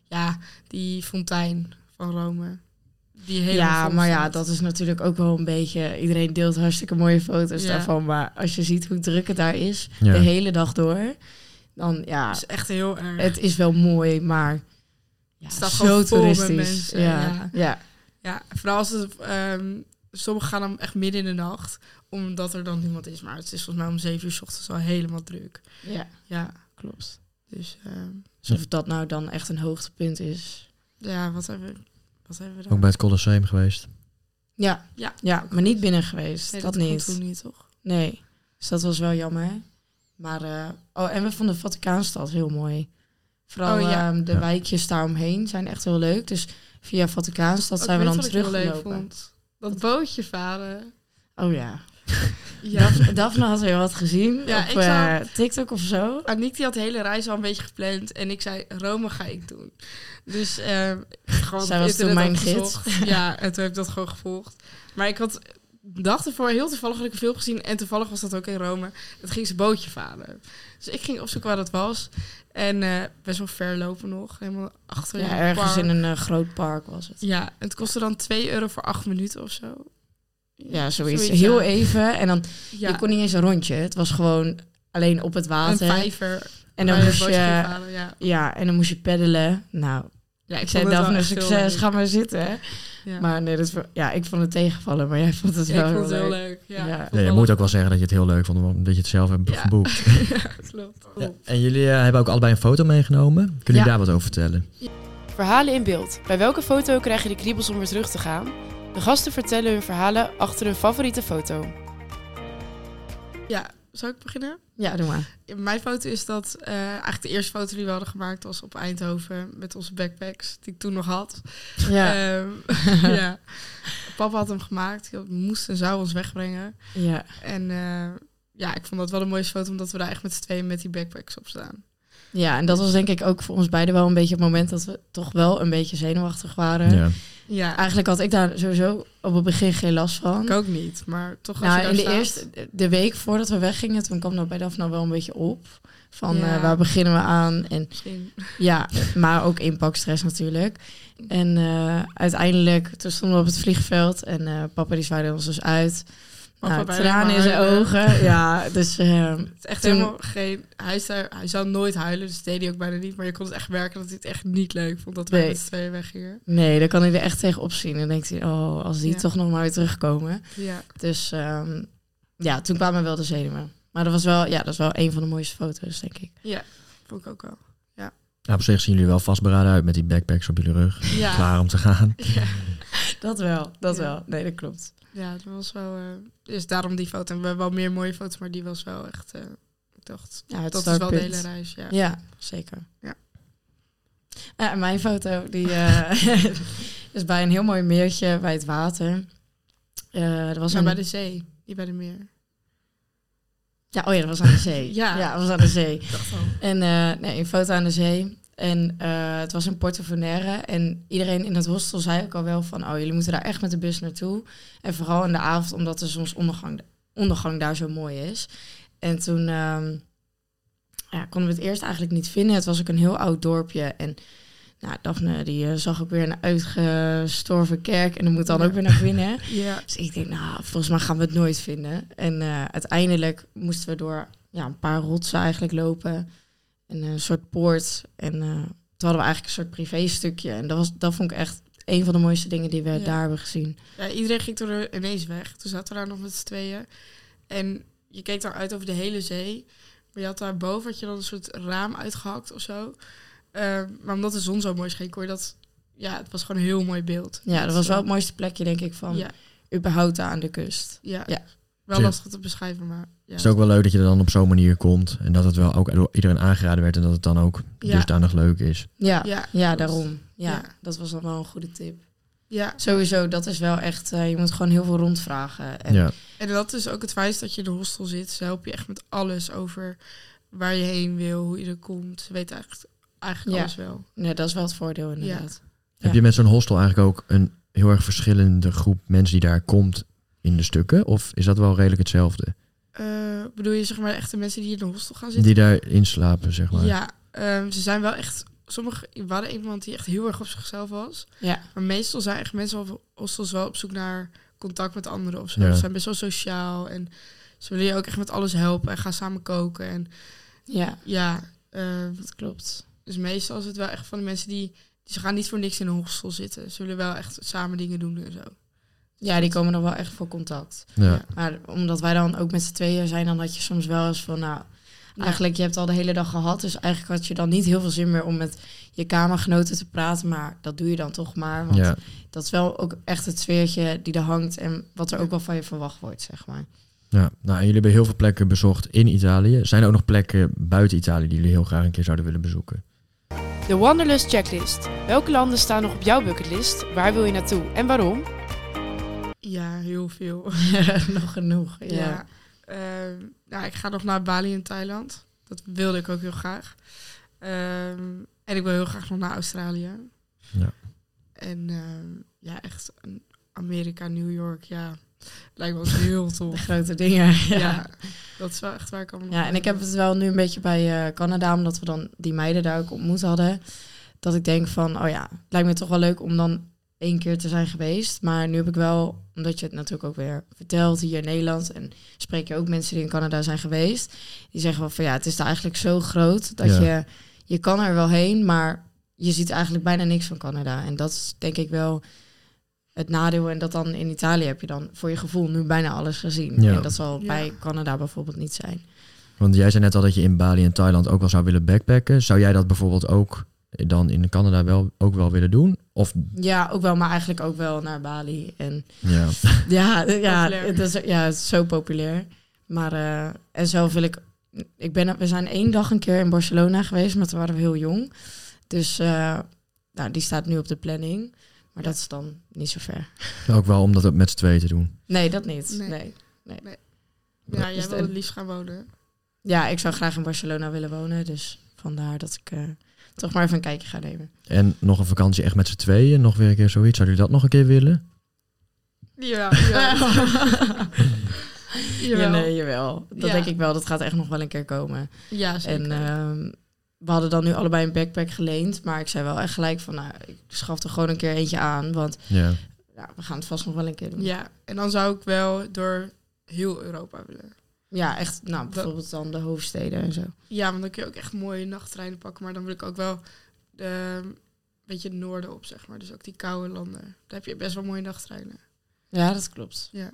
[SPEAKER 3] Ja, die fontein van Rome. Die helemaal
[SPEAKER 4] Ja, maar ja, dat is natuurlijk ook wel een beetje... Iedereen deelt hartstikke mooie foto's
[SPEAKER 3] Ja.
[SPEAKER 4] daarvan. Maar als je ziet hoe druk het daar is,
[SPEAKER 2] Ja.
[SPEAKER 4] de hele dag door... dan ja,
[SPEAKER 3] is echt heel erg.
[SPEAKER 4] het is wel mooi, maar... Ja,
[SPEAKER 3] Het staat
[SPEAKER 4] zo
[SPEAKER 3] gewoon vol met
[SPEAKER 4] toeristisch.
[SPEAKER 3] mensen,
[SPEAKER 4] ja.
[SPEAKER 3] ja.
[SPEAKER 4] Ja.
[SPEAKER 3] Ja, vooral als het... ehm, sommigen gaan dan echt midden in de nacht. Omdat er dan niemand is. Maar het is volgens mij om zeven uur 's ochtends al helemaal druk.
[SPEAKER 4] ja,
[SPEAKER 3] Ja,
[SPEAKER 4] klopt.
[SPEAKER 3] dus... ehm,
[SPEAKER 4] Dus of dat nou dan echt een hoogtepunt is...
[SPEAKER 3] ja, wat hebben we, wat hebben we dan?
[SPEAKER 2] Ook bij het Colosseum geweest.
[SPEAKER 4] Ja,
[SPEAKER 3] Ja,
[SPEAKER 4] ja maar niet binnen geweest.
[SPEAKER 3] Nee,
[SPEAKER 4] dat,
[SPEAKER 3] kon
[SPEAKER 4] niet.
[SPEAKER 3] toen niet, toch?
[SPEAKER 4] Nee, dus dat was wel jammer. Maar, eh, oh, en we vonden Vaticaanstad heel mooi. Vooral
[SPEAKER 3] Oh, ja.
[SPEAKER 4] ehm, de
[SPEAKER 2] Ja.
[SPEAKER 4] wijkjes daaromheen zijn echt heel leuk. Dus via Vaticaanstad
[SPEAKER 3] Ook
[SPEAKER 4] zijn we dan
[SPEAKER 3] wat ik heel leuk
[SPEAKER 4] teruggelopen.
[SPEAKER 3] vond? Dat bootje varen.
[SPEAKER 4] Oh ja.
[SPEAKER 3] Ja.
[SPEAKER 4] Daphne, had weer wat gezien
[SPEAKER 3] Ja,
[SPEAKER 4] op
[SPEAKER 3] ik zou-
[SPEAKER 4] eh, TikTok of zo.
[SPEAKER 3] Aniek die had de hele reis al een beetje gepland. En ik zei, Rome ga ik doen. Dus ehm gewoon
[SPEAKER 4] Zij was toen mijn
[SPEAKER 3] opgezocht. Ja, en toen heb ik dat gewoon gevolgd. Maar ik had dag ervoor heel toevallig had ik een film gezien. En toevallig was dat ook in Rome. Dat ging ze bootje varen. Dus ik ging opzoeken waar dat was. En eh, best wel ver lopen nog. Helemaal achter
[SPEAKER 4] Ja,
[SPEAKER 3] het
[SPEAKER 4] ergens
[SPEAKER 3] park.
[SPEAKER 4] in een eh, groot park was het.
[SPEAKER 3] Ja, het kostte dan 2 euro voor 8 minuten of zo.
[SPEAKER 4] Ja, zoiets.
[SPEAKER 3] Zoiets,
[SPEAKER 4] heel
[SPEAKER 3] ja.
[SPEAKER 4] even. En dan,
[SPEAKER 3] Ja,
[SPEAKER 4] je kon niet eens een rondje. Het was gewoon alleen op het
[SPEAKER 3] een
[SPEAKER 4] water.
[SPEAKER 3] vijver.
[SPEAKER 4] En dan moest
[SPEAKER 3] het ging
[SPEAKER 4] je,
[SPEAKER 3] varen, ja.
[SPEAKER 4] ja, en dan moest je peddelen. Nou,
[SPEAKER 3] Ja,
[SPEAKER 4] ik zei Daphne, succes, ga maar zitten.
[SPEAKER 3] Ja.
[SPEAKER 4] Maar nee, dat, ja, ik vond het tegenvallen, maar jij vond het
[SPEAKER 3] Ja,
[SPEAKER 4] wel
[SPEAKER 3] ik vond het
[SPEAKER 4] heel leuk.
[SPEAKER 3] leuk. Ja. Ik
[SPEAKER 2] Ja, je moet ook wel zeggen dat je het heel leuk vond, omdat je het zelf hebt
[SPEAKER 3] Ja.
[SPEAKER 2] geboekt.
[SPEAKER 3] leuk. Ja, klopt.
[SPEAKER 2] Ja, en jullie eh, hebben ook allebei een foto meegenomen. Kunnen jullie
[SPEAKER 4] Ja.
[SPEAKER 2] daar wat over vertellen?
[SPEAKER 1] Verhalen in beeld. Bij welke foto krijg je de kriebels om weer terug te gaan? De gasten vertellen hun verhalen achter hun favoriete foto.
[SPEAKER 3] Ja, zou ik beginnen?
[SPEAKER 4] Ja, doe maar.
[SPEAKER 3] Mijn foto is dat eh, eigenlijk de eerste foto die we hadden gemaakt was op Eindhoven met onze backpacks die ik toen nog had.
[SPEAKER 4] Ja,
[SPEAKER 3] Ehm, ja. Papa had hem gemaakt. Hij moest en zou ons wegbrengen.
[SPEAKER 4] ja.
[SPEAKER 3] En eh, ja, ik vond dat wel de mooiste foto, omdat we daar echt met z'n tweeën met die backpacks op staan.
[SPEAKER 4] Ja, en dat was denk ik ook voor ons beiden wel een beetje het moment dat we toch wel een beetje zenuwachtig waren.
[SPEAKER 2] Ja.
[SPEAKER 3] Ja,
[SPEAKER 4] Eigenlijk had ik daar sowieso op het begin geen last van.
[SPEAKER 3] ik ook niet, maar toch als
[SPEAKER 4] Nou,
[SPEAKER 3] je
[SPEAKER 4] in de
[SPEAKER 3] staat-
[SPEAKER 4] eerste, de week voordat we weggingen, toen kwam dat bij Daphne wel een beetje op. Van
[SPEAKER 3] Ja.
[SPEAKER 4] eh, waar beginnen we aan? En
[SPEAKER 3] Misschien.
[SPEAKER 4] ja, maar ook inpakstress natuurlijk. En eh, uiteindelijk, toen stonden we op het vliegveld en eh, papa die zwaaide ons dus uit. Nou, tranen in zijn ogen. Ja, dus eh,
[SPEAKER 3] Het is echt
[SPEAKER 4] Toen-
[SPEAKER 3] helemaal geen... Hij, is daar, hij zou nooit huilen, dus deed hij ook bijna niet. Maar je kon het echt merken dat hij het echt niet leuk vond dat wij
[SPEAKER 4] Nee.
[SPEAKER 3] met z'n tweeën weggingen.
[SPEAKER 4] nee, daar kan hij er echt tegen opzien. En dan denkt hij, oh, als die
[SPEAKER 3] Ja.
[SPEAKER 4] toch nog maar weer terugkomen.
[SPEAKER 3] Ja,
[SPEAKER 4] Dus ehm, ja, toen kwamen wel de zenuwen. Maar dat was wel, ja, dat is wel een van de mooiste foto's, denk ik.
[SPEAKER 3] ja, vond ik ook wel.
[SPEAKER 2] Nou, op zich zien jullie wel vastberaden uit met die backpacks op jullie rug.
[SPEAKER 3] Ja,
[SPEAKER 2] Klaar om te gaan.
[SPEAKER 3] ja,
[SPEAKER 4] Dat wel, dat
[SPEAKER 3] Ja.
[SPEAKER 4] wel. Nee, dat klopt.
[SPEAKER 3] Ja het was wel... eh dus daarom die foto. En we hebben wel meer mooie foto's, maar die was wel echt... eh, ik dacht,
[SPEAKER 4] Ja, het
[SPEAKER 3] dat is wel de hele reis, ja.
[SPEAKER 4] Ja, zeker.
[SPEAKER 3] Ja.
[SPEAKER 4] Mijn foto die, eh, is bij een heel mooi meertje bij het water. Er was
[SPEAKER 3] Maar
[SPEAKER 4] een...
[SPEAKER 3] bij de zee, niet bij de meer.
[SPEAKER 4] Ja, oh ja, dat was aan de zee.
[SPEAKER 3] Ja.
[SPEAKER 4] ja, dat was aan de zee. En nee, een foto aan de zee. En eh, het was in Porto Venere. En iedereen in het hostel zei ook al wel van... oh, jullie moeten daar echt met de bus naartoe. En vooral in de avond, omdat de zonsondergang ondergang daar zo mooi is. En toen ehm, ja, konden we het eerst eigenlijk niet vinden. Het was ook een heel oud dorpje. En nou, Daphne die eh, zag ook weer een uitgestorven kerk. En dan moet dan
[SPEAKER 3] Ja.
[SPEAKER 4] ook weer naar binnen.
[SPEAKER 3] Ja,
[SPEAKER 4] Dus ik denk, nou, volgens mij gaan we het nooit vinden. En eh, uiteindelijk moesten we door ja, een paar rotsen eigenlijk lopen. En een soort poort. En eh, toen hadden we eigenlijk een soort privé-stukje. En dat, was, dat vond ik echt een van de mooiste dingen die we
[SPEAKER 3] Ja.
[SPEAKER 4] daar hebben gezien.
[SPEAKER 3] Ja, iedereen ging toen er ineens weg. Toen zaten we daar nog met z'n tweeën. En je keek daar uit over de hele zee. Maar je had daar boven had je dan een soort raam uitgehakt of zo. Eh, maar omdat de zon zo mooi scheen, kon je dat... Ja, het was gewoon een heel mooi beeld.
[SPEAKER 4] Ja, dat was wel het mooiste plekje, denk ik, van
[SPEAKER 3] Ja,
[SPEAKER 4] überhaupt aan de kust.
[SPEAKER 3] ja.
[SPEAKER 4] Ja.
[SPEAKER 3] Wel lastig te beschrijven, maar... Ja.
[SPEAKER 2] Het is ook wel leuk dat je er dan op zo'n manier komt. En dat het wel ook door iedereen aangeraden werd. En dat het dan ook
[SPEAKER 3] Ja.
[SPEAKER 2] dusdanig leuk is.
[SPEAKER 4] Ja,
[SPEAKER 3] Ja,
[SPEAKER 4] daarom. Ja,
[SPEAKER 3] Ja.
[SPEAKER 4] dat was dan wel een goede tip.
[SPEAKER 3] Ja,
[SPEAKER 4] Sowieso, dat is wel echt... eh, je moet gewoon heel veel rondvragen. En
[SPEAKER 2] ja.
[SPEAKER 3] en dat is ook het feit dat je in de hostel zit. Ze helpen je echt met alles over waar je heen wil, hoe je er komt. Ze weten eigenlijk, eigenlijk
[SPEAKER 4] Ja.
[SPEAKER 3] alles wel.
[SPEAKER 4] nee, dat is wel het voordeel inderdaad.
[SPEAKER 2] Heb
[SPEAKER 4] Ja.
[SPEAKER 2] je met zo'n hostel eigenlijk ook een heel erg verschillende groep mensen die daar komt in de stukken? Of is dat wel redelijk hetzelfde?
[SPEAKER 3] Eh, bedoel je zeg maar echt de mensen die in de hostel gaan zitten?
[SPEAKER 2] Die daar inslapen, zeg maar.
[SPEAKER 3] Ja, ehm, ze zijn wel echt. Sommige, we hadden iemand die echt heel erg op zichzelf was.
[SPEAKER 4] Ja.
[SPEAKER 3] Maar meestal zijn echt mensen op hostels wel op zoek naar contact met anderen of zo.
[SPEAKER 2] Ja.
[SPEAKER 3] Ze zijn best wel sociaal en ze willen je ook echt met alles helpen en gaan samen koken. En
[SPEAKER 4] Ja,
[SPEAKER 3] ja, ehm,
[SPEAKER 4] dat klopt.
[SPEAKER 3] dus meestal is het wel echt van de mensen die, die ze gaan niet voor niks in een hostel zitten. Ze willen wel echt samen dingen doen en zo.
[SPEAKER 4] Ja, die komen nog wel echt voor contact.
[SPEAKER 2] Ja.
[SPEAKER 3] Ja.
[SPEAKER 4] Maar omdat wij dan ook met z'n tweeën zijn, dan had je soms wel eens van, nou, eigenlijk je hebt al de hele dag gehad, dus eigenlijk had je dan niet heel veel zin meer om met je kamergenoten te praten, maar dat doe je dan toch maar, want
[SPEAKER 2] Ja.
[SPEAKER 4] dat is wel ook echt het sfeertje die er hangt en wat er ook wel van je verwacht wordt, zeg maar.
[SPEAKER 2] ja. Nou, en jullie hebben heel veel plekken bezocht in Italië. Zijn er ook nog plekken buiten Italië die jullie heel graag een keer zouden willen bezoeken?
[SPEAKER 1] De Wanderlust Checklist. Welke landen staan nog op jouw bucketlist? Waar wil je naartoe en waarom?
[SPEAKER 3] Ja, heel veel.
[SPEAKER 4] nog genoeg. Ja.
[SPEAKER 3] Ja. Ehm, nou, ik ga nog naar Bali in Thailand. Dat wilde ik ook heel graag. Ehm, en ik wil heel graag nog naar Australië.
[SPEAKER 2] Ja.
[SPEAKER 3] En ehm, ja, echt een Amerika, New York, ja. Lijkt me wel heel
[SPEAKER 4] De
[SPEAKER 3] tof.
[SPEAKER 4] grote dingen.
[SPEAKER 3] Ja.
[SPEAKER 4] Ja.
[SPEAKER 3] dat is wel echt waar ik allemaal
[SPEAKER 4] Ja, en ik heb het wel nu een beetje bij eh, Canada, omdat we dan die meiden daar ook ontmoet hadden. Dat ik denk van, oh ja, het lijkt me toch wel leuk om dan één keer te zijn geweest. Maar nu heb ik wel, omdat je het natuurlijk ook weer vertelt hier in Nederland. En spreek je ook mensen die in Canada zijn geweest. Die zeggen wel van ja, het is daar eigenlijk zo groot dat
[SPEAKER 2] Ja.
[SPEAKER 4] je, je kan er wel heen, maar je ziet eigenlijk bijna niks van Canada. En dat is denk ik wel het nadeel. En dat dan in Italië heb je dan voor je gevoel nu bijna alles gezien.
[SPEAKER 2] Ja.
[SPEAKER 4] En dat zal
[SPEAKER 3] Ja.
[SPEAKER 4] bij Canada bijvoorbeeld niet zijn.
[SPEAKER 2] Want jij zei net al dat je in Bali en Thailand ook wel zou willen backpacken. Zou jij dat bijvoorbeeld ook dan in Canada wel, ook wel willen doen? Of
[SPEAKER 4] Ja, ook wel, maar eigenlijk ook wel naar Bali. En
[SPEAKER 2] ja,
[SPEAKER 4] ja, ja, het is, ja, het is zo populair. Maar eh, en zelf wil ik. Ik ben, we zijn één dag een keer in Barcelona geweest, maar toen waren we heel jong. Dus eh, nou, die staat nu op de planning. Maar dat is dan niet zo ver.
[SPEAKER 2] ook wel om dat met z'n tweeën te doen.
[SPEAKER 4] Nee, dat niet.
[SPEAKER 3] Nee.
[SPEAKER 4] Nee.
[SPEAKER 3] Ja, jij
[SPEAKER 4] Dus
[SPEAKER 3] wil
[SPEAKER 4] de-
[SPEAKER 3] het liefst gaan wonen.
[SPEAKER 4] Ja, ik zou graag in Barcelona willen wonen. Dus vandaar dat ik eh, toch maar even een kijkje ga nemen.
[SPEAKER 2] En nog een vakantie echt met z'n tweeën, nog weer een keer zoiets. Zouden jullie dat nog een keer willen?
[SPEAKER 3] Ja, ja.
[SPEAKER 4] Ja,
[SPEAKER 3] Jawel.
[SPEAKER 4] nee, jawel. Dat
[SPEAKER 3] Ja.
[SPEAKER 4] denk ik wel. Dat gaat echt nog wel een keer komen.
[SPEAKER 3] Ja, zeker.
[SPEAKER 4] En ehm, we hadden dan nu allebei een backpack geleend. Maar ik zei wel echt gelijk van, nou, ik schaf er gewoon een keer eentje aan. Want
[SPEAKER 2] Ja.
[SPEAKER 4] ja, we gaan het vast nog wel een keer doen.
[SPEAKER 3] ja, en dan zou ik wel door heel Europa willen.
[SPEAKER 4] Ja, echt, nou, bijvoorbeeld dan de hoofdsteden en zo.
[SPEAKER 3] Ja, want dan kun je ook echt mooie nachttreinen pakken. Maar dan wil ik ook wel de, een beetje het noorden op, zeg maar. Dus ook die koude landen. Daar heb je best wel mooie nachttreinen.
[SPEAKER 4] Ja, dat klopt.
[SPEAKER 3] Ja.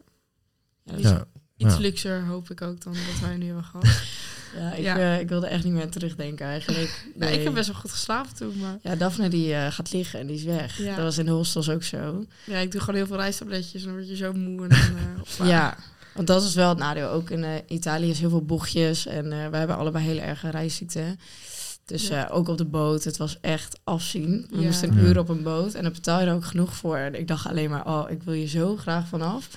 [SPEAKER 4] Ja, dat is-
[SPEAKER 2] Ja.
[SPEAKER 3] Iets
[SPEAKER 2] Ja.
[SPEAKER 3] luxer hoop ik ook dan dat wij nu hebben gehad.
[SPEAKER 4] ja, ik,
[SPEAKER 3] Ja.
[SPEAKER 4] eh, ik wilde echt niet meer aan terugdenken eigenlijk.
[SPEAKER 3] Nee, ik heb best wel goed geslapen toen, maar...
[SPEAKER 4] Ja, Daphne die eh, gaat liggen en die is weg.
[SPEAKER 3] Ja.
[SPEAKER 4] Dat was in de hostels ook zo.
[SPEAKER 3] Ja, ik doe gewoon heel veel reistabletjes en dan word je zo moe en dan... eh, hoppa.
[SPEAKER 4] Ja, want dat is wel het nadeel. Ook in eh, Italië is heel veel bochtjes en eh we hebben allebei hele erge reisziekten. Dus
[SPEAKER 3] Ja.
[SPEAKER 4] eh, ook op de boot, het was echt afzien. We
[SPEAKER 3] Ja.
[SPEAKER 4] moesten een
[SPEAKER 2] Ja.
[SPEAKER 4] uur op een boot en daar betaal je er ook genoeg voor. En ik dacht alleen maar, oh, ik wil je zo graag vanaf.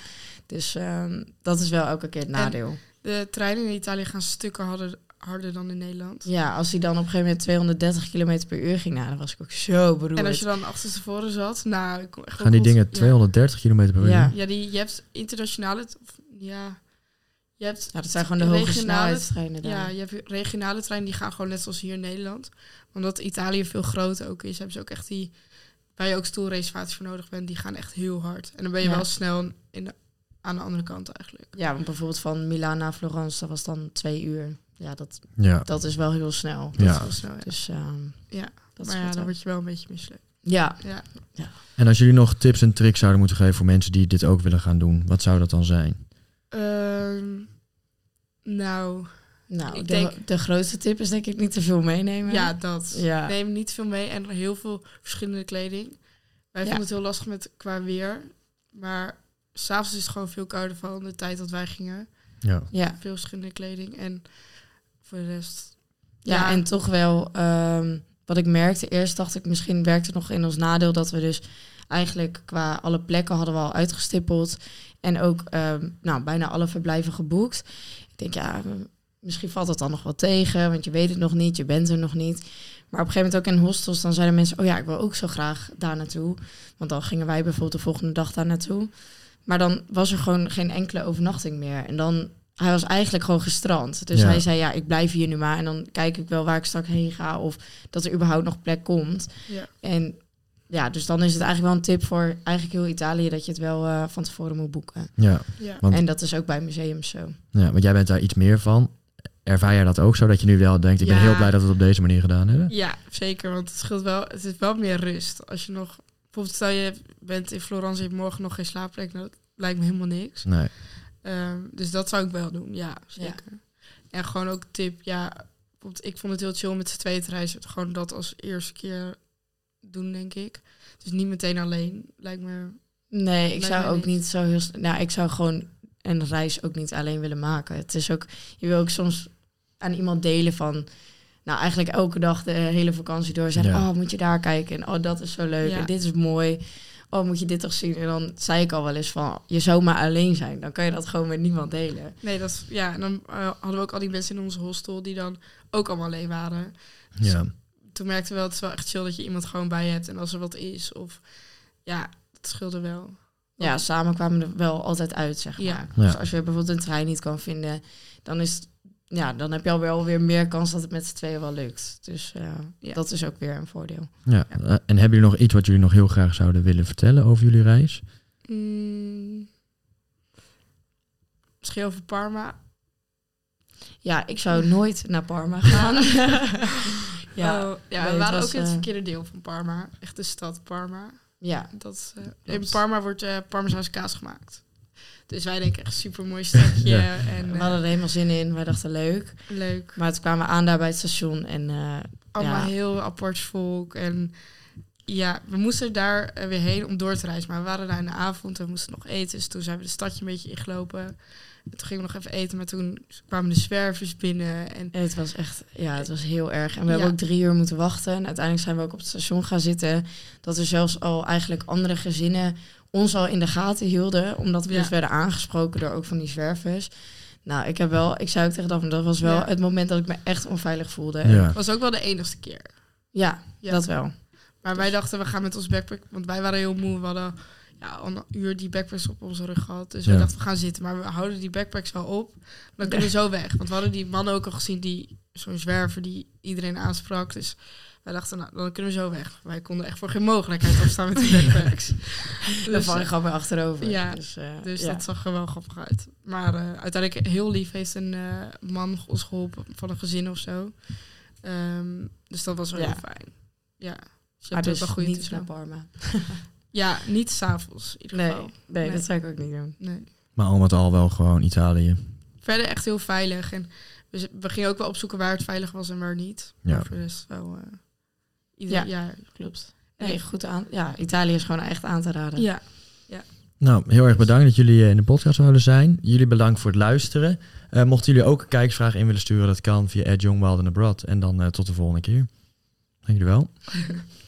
[SPEAKER 4] Dus ehm, dat is wel elke keer het nadeel.
[SPEAKER 3] De treinen in Italië gaan stukken harder, harder dan in Nederland.
[SPEAKER 4] Ja, als hij dan op een gegeven moment 230 km per uur ging, nou, dan was ik ook zo beroerd.
[SPEAKER 3] En als je dan achterstevoren zat, nou... Ik kon echt
[SPEAKER 2] Gaan die dingen
[SPEAKER 3] ja.
[SPEAKER 2] 230 km per uur?
[SPEAKER 4] Ja.
[SPEAKER 3] Ja, die, je hebt internationale... of, Ja, je hebt...
[SPEAKER 4] Ja, dat zijn gewoon de hoge
[SPEAKER 3] regionale-
[SPEAKER 4] snelheidstreinen daar.
[SPEAKER 3] Ja, je hebt regionale treinen die gaan gewoon net zoals hier in Nederland. Omdat Italië veel groter ook is, hebben ze ook echt die... Waar je ook stoelreservaties voor nodig bent, die gaan echt heel hard. En dan ben je
[SPEAKER 4] Ja.
[SPEAKER 3] wel snel in de, aan de andere kant eigenlijk.
[SPEAKER 4] Ja, want bijvoorbeeld van Milaan naar Florence, dat was dan twee uur. Ja, dat,
[SPEAKER 2] Ja.
[SPEAKER 4] dat is wel heel snel.
[SPEAKER 3] Dat
[SPEAKER 2] Ja.
[SPEAKER 3] is wel snel, ja.
[SPEAKER 4] Dus ehm,
[SPEAKER 3] Ja,
[SPEAKER 4] dat
[SPEAKER 3] maar
[SPEAKER 4] is
[SPEAKER 3] ja, dan
[SPEAKER 4] ook.
[SPEAKER 3] word je wel een beetje misselijk.
[SPEAKER 4] Ja,
[SPEAKER 3] Ja.
[SPEAKER 2] En als jullie nog tips en tricks zouden moeten geven voor mensen die dit ook willen gaan doen, wat zou dat dan zijn?
[SPEAKER 3] Ehm, nou,
[SPEAKER 4] nou,
[SPEAKER 3] Ik
[SPEAKER 4] de,
[SPEAKER 3] denk-
[SPEAKER 4] de grootste tip is denk ik niet te veel meenemen.
[SPEAKER 3] ja, dat.
[SPEAKER 4] Ja.
[SPEAKER 3] Neem niet veel mee en heel veel verschillende kleding. Wij
[SPEAKER 4] Ja.
[SPEAKER 3] vonden het heel lastig met qua weer. Maar s'avonds is het gewoon veel kouder van de tijd dat wij gingen.
[SPEAKER 2] Ja.
[SPEAKER 4] Ja.
[SPEAKER 3] Veel verschillende kleding. En voor de rest...
[SPEAKER 4] Ja,
[SPEAKER 3] Ja.
[SPEAKER 4] en toch wel, ehm, wat ik merkte, eerst dacht ik misschien werkte het nog in ons nadeel dat we dus eigenlijk qua alle plekken hadden we al uitgestippeld. En ook ehm, nou, bijna alle verblijven geboekt. Ik denk, ja, misschien valt het dan nog wel tegen, want je weet het nog niet, je bent er nog niet. Maar op een gegeven moment ook in hostels, dan zeiden mensen, oh ja, ik wil ook zo graag daar naartoe. Want dan gingen wij bijvoorbeeld de volgende dag daar naartoe. Maar dan was er gewoon geen enkele overnachting meer. En dan, hij was eigenlijk gewoon gestrand. Dus
[SPEAKER 2] Ja.
[SPEAKER 4] hij zei, ja, ik blijf hier nu maar. En dan kijk ik wel waar ik straks heen ga. Of dat er überhaupt nog plek komt.
[SPEAKER 3] Ja.
[SPEAKER 4] En ja, dus dan is het eigenlijk wel een tip voor eigenlijk heel Italië... dat je het wel eh, van tevoren moet boeken.
[SPEAKER 2] Ja.
[SPEAKER 3] Ja.
[SPEAKER 2] Want-
[SPEAKER 4] En dat is ook bij museums zo.
[SPEAKER 2] ja, want jij bent daar iets meer van. Ervaar jij dat ook zo? Dat je nu wel denkt, ik ben heel blij dat we het op deze manier gedaan hebben?
[SPEAKER 3] ja, zeker. Want het scheelt wel... Het is wel meer rust. Als je nog... Bijvoorbeeld stel je bent in Florence en je hebt morgen nog geen slaapplek. Nou, dat lijkt me helemaal niks.
[SPEAKER 2] Nee.
[SPEAKER 3] Ehm, dus dat zou ik wel doen, ja, zeker. En gewoon ook tip, ja, bijvoorbeeld, ik vond het heel chill met z'n tweeën te reizen. Gewoon dat als eerste keer doen, denk ik. Dus niet meteen alleen, lijkt me.
[SPEAKER 4] Nee, ik zou ook niet zo heel... Nou, ik zou gewoon een reis ook niet alleen willen maken. Het is ook... Je wil ook soms aan iemand delen van... Nou, eigenlijk elke dag de hele vakantie door zeggen...
[SPEAKER 2] Ja.
[SPEAKER 4] Oh, moet je daar kijken? En oh, dat is zo leuk.
[SPEAKER 3] Ja.
[SPEAKER 4] En dit is mooi. Oh, moet je dit toch zien? En dan zei ik al wel eens van... Je zou maar alleen zijn. Dan kan je dat gewoon met niemand delen.
[SPEAKER 3] Nee, dat is, ja, en dan eh, hadden we ook al die mensen in onze hostel die dan ook allemaal alleen waren.
[SPEAKER 2] Ja.
[SPEAKER 3] Toen merkte ik wel, het is wel echt chill dat je iemand gewoon bij je hebt. En als er wat is, of ja, dat scheelde wel.
[SPEAKER 4] Ja, samen kwamen we er wel altijd uit, zeg maar.
[SPEAKER 3] Ja.
[SPEAKER 4] Dus als je bijvoorbeeld een trein niet kan vinden... Dan is het- ja, dan heb je alweer weer meer kans dat het met z'n tweeën wel lukt. Dus eh,
[SPEAKER 3] Ja.
[SPEAKER 4] dat is ook weer een voordeel.
[SPEAKER 2] ja. Eh, En hebben jullie nog iets wat jullie nog heel graag zouden willen vertellen over jullie reis?
[SPEAKER 3] Mm, misschien over Parma.
[SPEAKER 4] Ja, ik zou nooit naar Parma gaan. ja,
[SPEAKER 3] Oh, ja
[SPEAKER 4] nee,
[SPEAKER 3] we waren
[SPEAKER 4] was,
[SPEAKER 3] ook in het
[SPEAKER 4] eh,
[SPEAKER 3] verkeerde deel van Parma. Echt de stad Parma.
[SPEAKER 4] ja,
[SPEAKER 3] Dat, eh, in Parma wordt eh Parmezaanse kaas gemaakt. Dus wij denken echt super mooi stukje.
[SPEAKER 2] Ja.
[SPEAKER 3] En
[SPEAKER 4] we hadden er helemaal zin in. Wij dachten leuk.
[SPEAKER 3] leuk.
[SPEAKER 4] Maar toen kwamen we aan daar bij het station. En eh,
[SPEAKER 3] Allemaal
[SPEAKER 4] Ja.
[SPEAKER 3] heel apart volk. En ja, we moesten daar weer heen om door te reizen. Maar we waren daar in de avond en we moesten nog eten. Dus toen zijn we de stadje een beetje ingelopen. En toen gingen we nog even eten. Maar toen kwamen de zwervers binnen. En
[SPEAKER 4] het was echt, ja, het was heel erg. En we
[SPEAKER 3] Ja.
[SPEAKER 4] hebben ook drie uur moeten wachten. En uiteindelijk zijn we ook op het station gaan zitten. Dat er zelfs al eigenlijk andere gezinnen ons al in de gaten hielden. Omdat we
[SPEAKER 3] Ja.
[SPEAKER 4] dus werden aangesproken door ook van die zwervers. Nou, ik heb wel, ik zei ook tegen Daphne, dat was wel
[SPEAKER 3] Ja.
[SPEAKER 4] het moment dat ik me echt onveilig voelde.
[SPEAKER 2] Ja.
[SPEAKER 3] was ook wel de enigste keer.
[SPEAKER 4] Ja,
[SPEAKER 3] Ja.
[SPEAKER 4] dat wel.
[SPEAKER 3] Maar wij dachten, we gaan met ons backpack... Want wij waren heel moe. We hadden ja, al een uur die backpacks op onze rug gehad. Dus we dachten, we gaan zitten. Maar we houden die backpacks wel op. Dan kunnen we zo weg. Want we hadden die man ook al gezien, die zo'n zwerver die iedereen aansprak. Dus wij dachten, nou, dan kunnen we zo weg. Wij konden echt voor geen mogelijkheid opstaan met die backpacks.
[SPEAKER 4] Dan
[SPEAKER 3] dus
[SPEAKER 4] val je gewoon weer achterover.
[SPEAKER 3] Ja,
[SPEAKER 4] dus, eh,
[SPEAKER 3] dus
[SPEAKER 4] ja.
[SPEAKER 3] dat zag er wel grappig uit. Maar eh, uiteindelijk heel lief heeft een eh, man ons geholpen van een gezin of zo. Ehm, dus dat was wel
[SPEAKER 4] Ja.
[SPEAKER 3] heel fijn. Ja. Dus je
[SPEAKER 4] maar
[SPEAKER 3] hebt
[SPEAKER 4] dus
[SPEAKER 3] wel goede
[SPEAKER 4] niet naar. Parma.
[SPEAKER 3] Ja, niet s'avonds in ieder
[SPEAKER 4] Nee,
[SPEAKER 3] geval.
[SPEAKER 4] nee,
[SPEAKER 3] Nee.
[SPEAKER 4] dat zou ik ook niet doen.
[SPEAKER 3] Nee.
[SPEAKER 2] Maar al met al wel gewoon Italië.
[SPEAKER 3] Verder echt heel veilig. En we, gingen ook wel opzoeken waar het veilig was en waar niet.
[SPEAKER 2] Ja.
[SPEAKER 3] Maar voor de rest wel... eh ieder,
[SPEAKER 4] Ja.
[SPEAKER 3] ja. klopt.
[SPEAKER 4] Nee, goed aan. Ja, Italië is gewoon echt aan te raden.
[SPEAKER 3] Ja.
[SPEAKER 2] Nou, heel erg bedankt dat jullie eh, in de podcast zouden zijn. Jullie bedankt voor het luisteren. Eh, mochten jullie ook een kijksvraag in willen sturen, dat kan via @youngwildandabroad. En dan eh, tot de volgende keer. Dank jullie wel.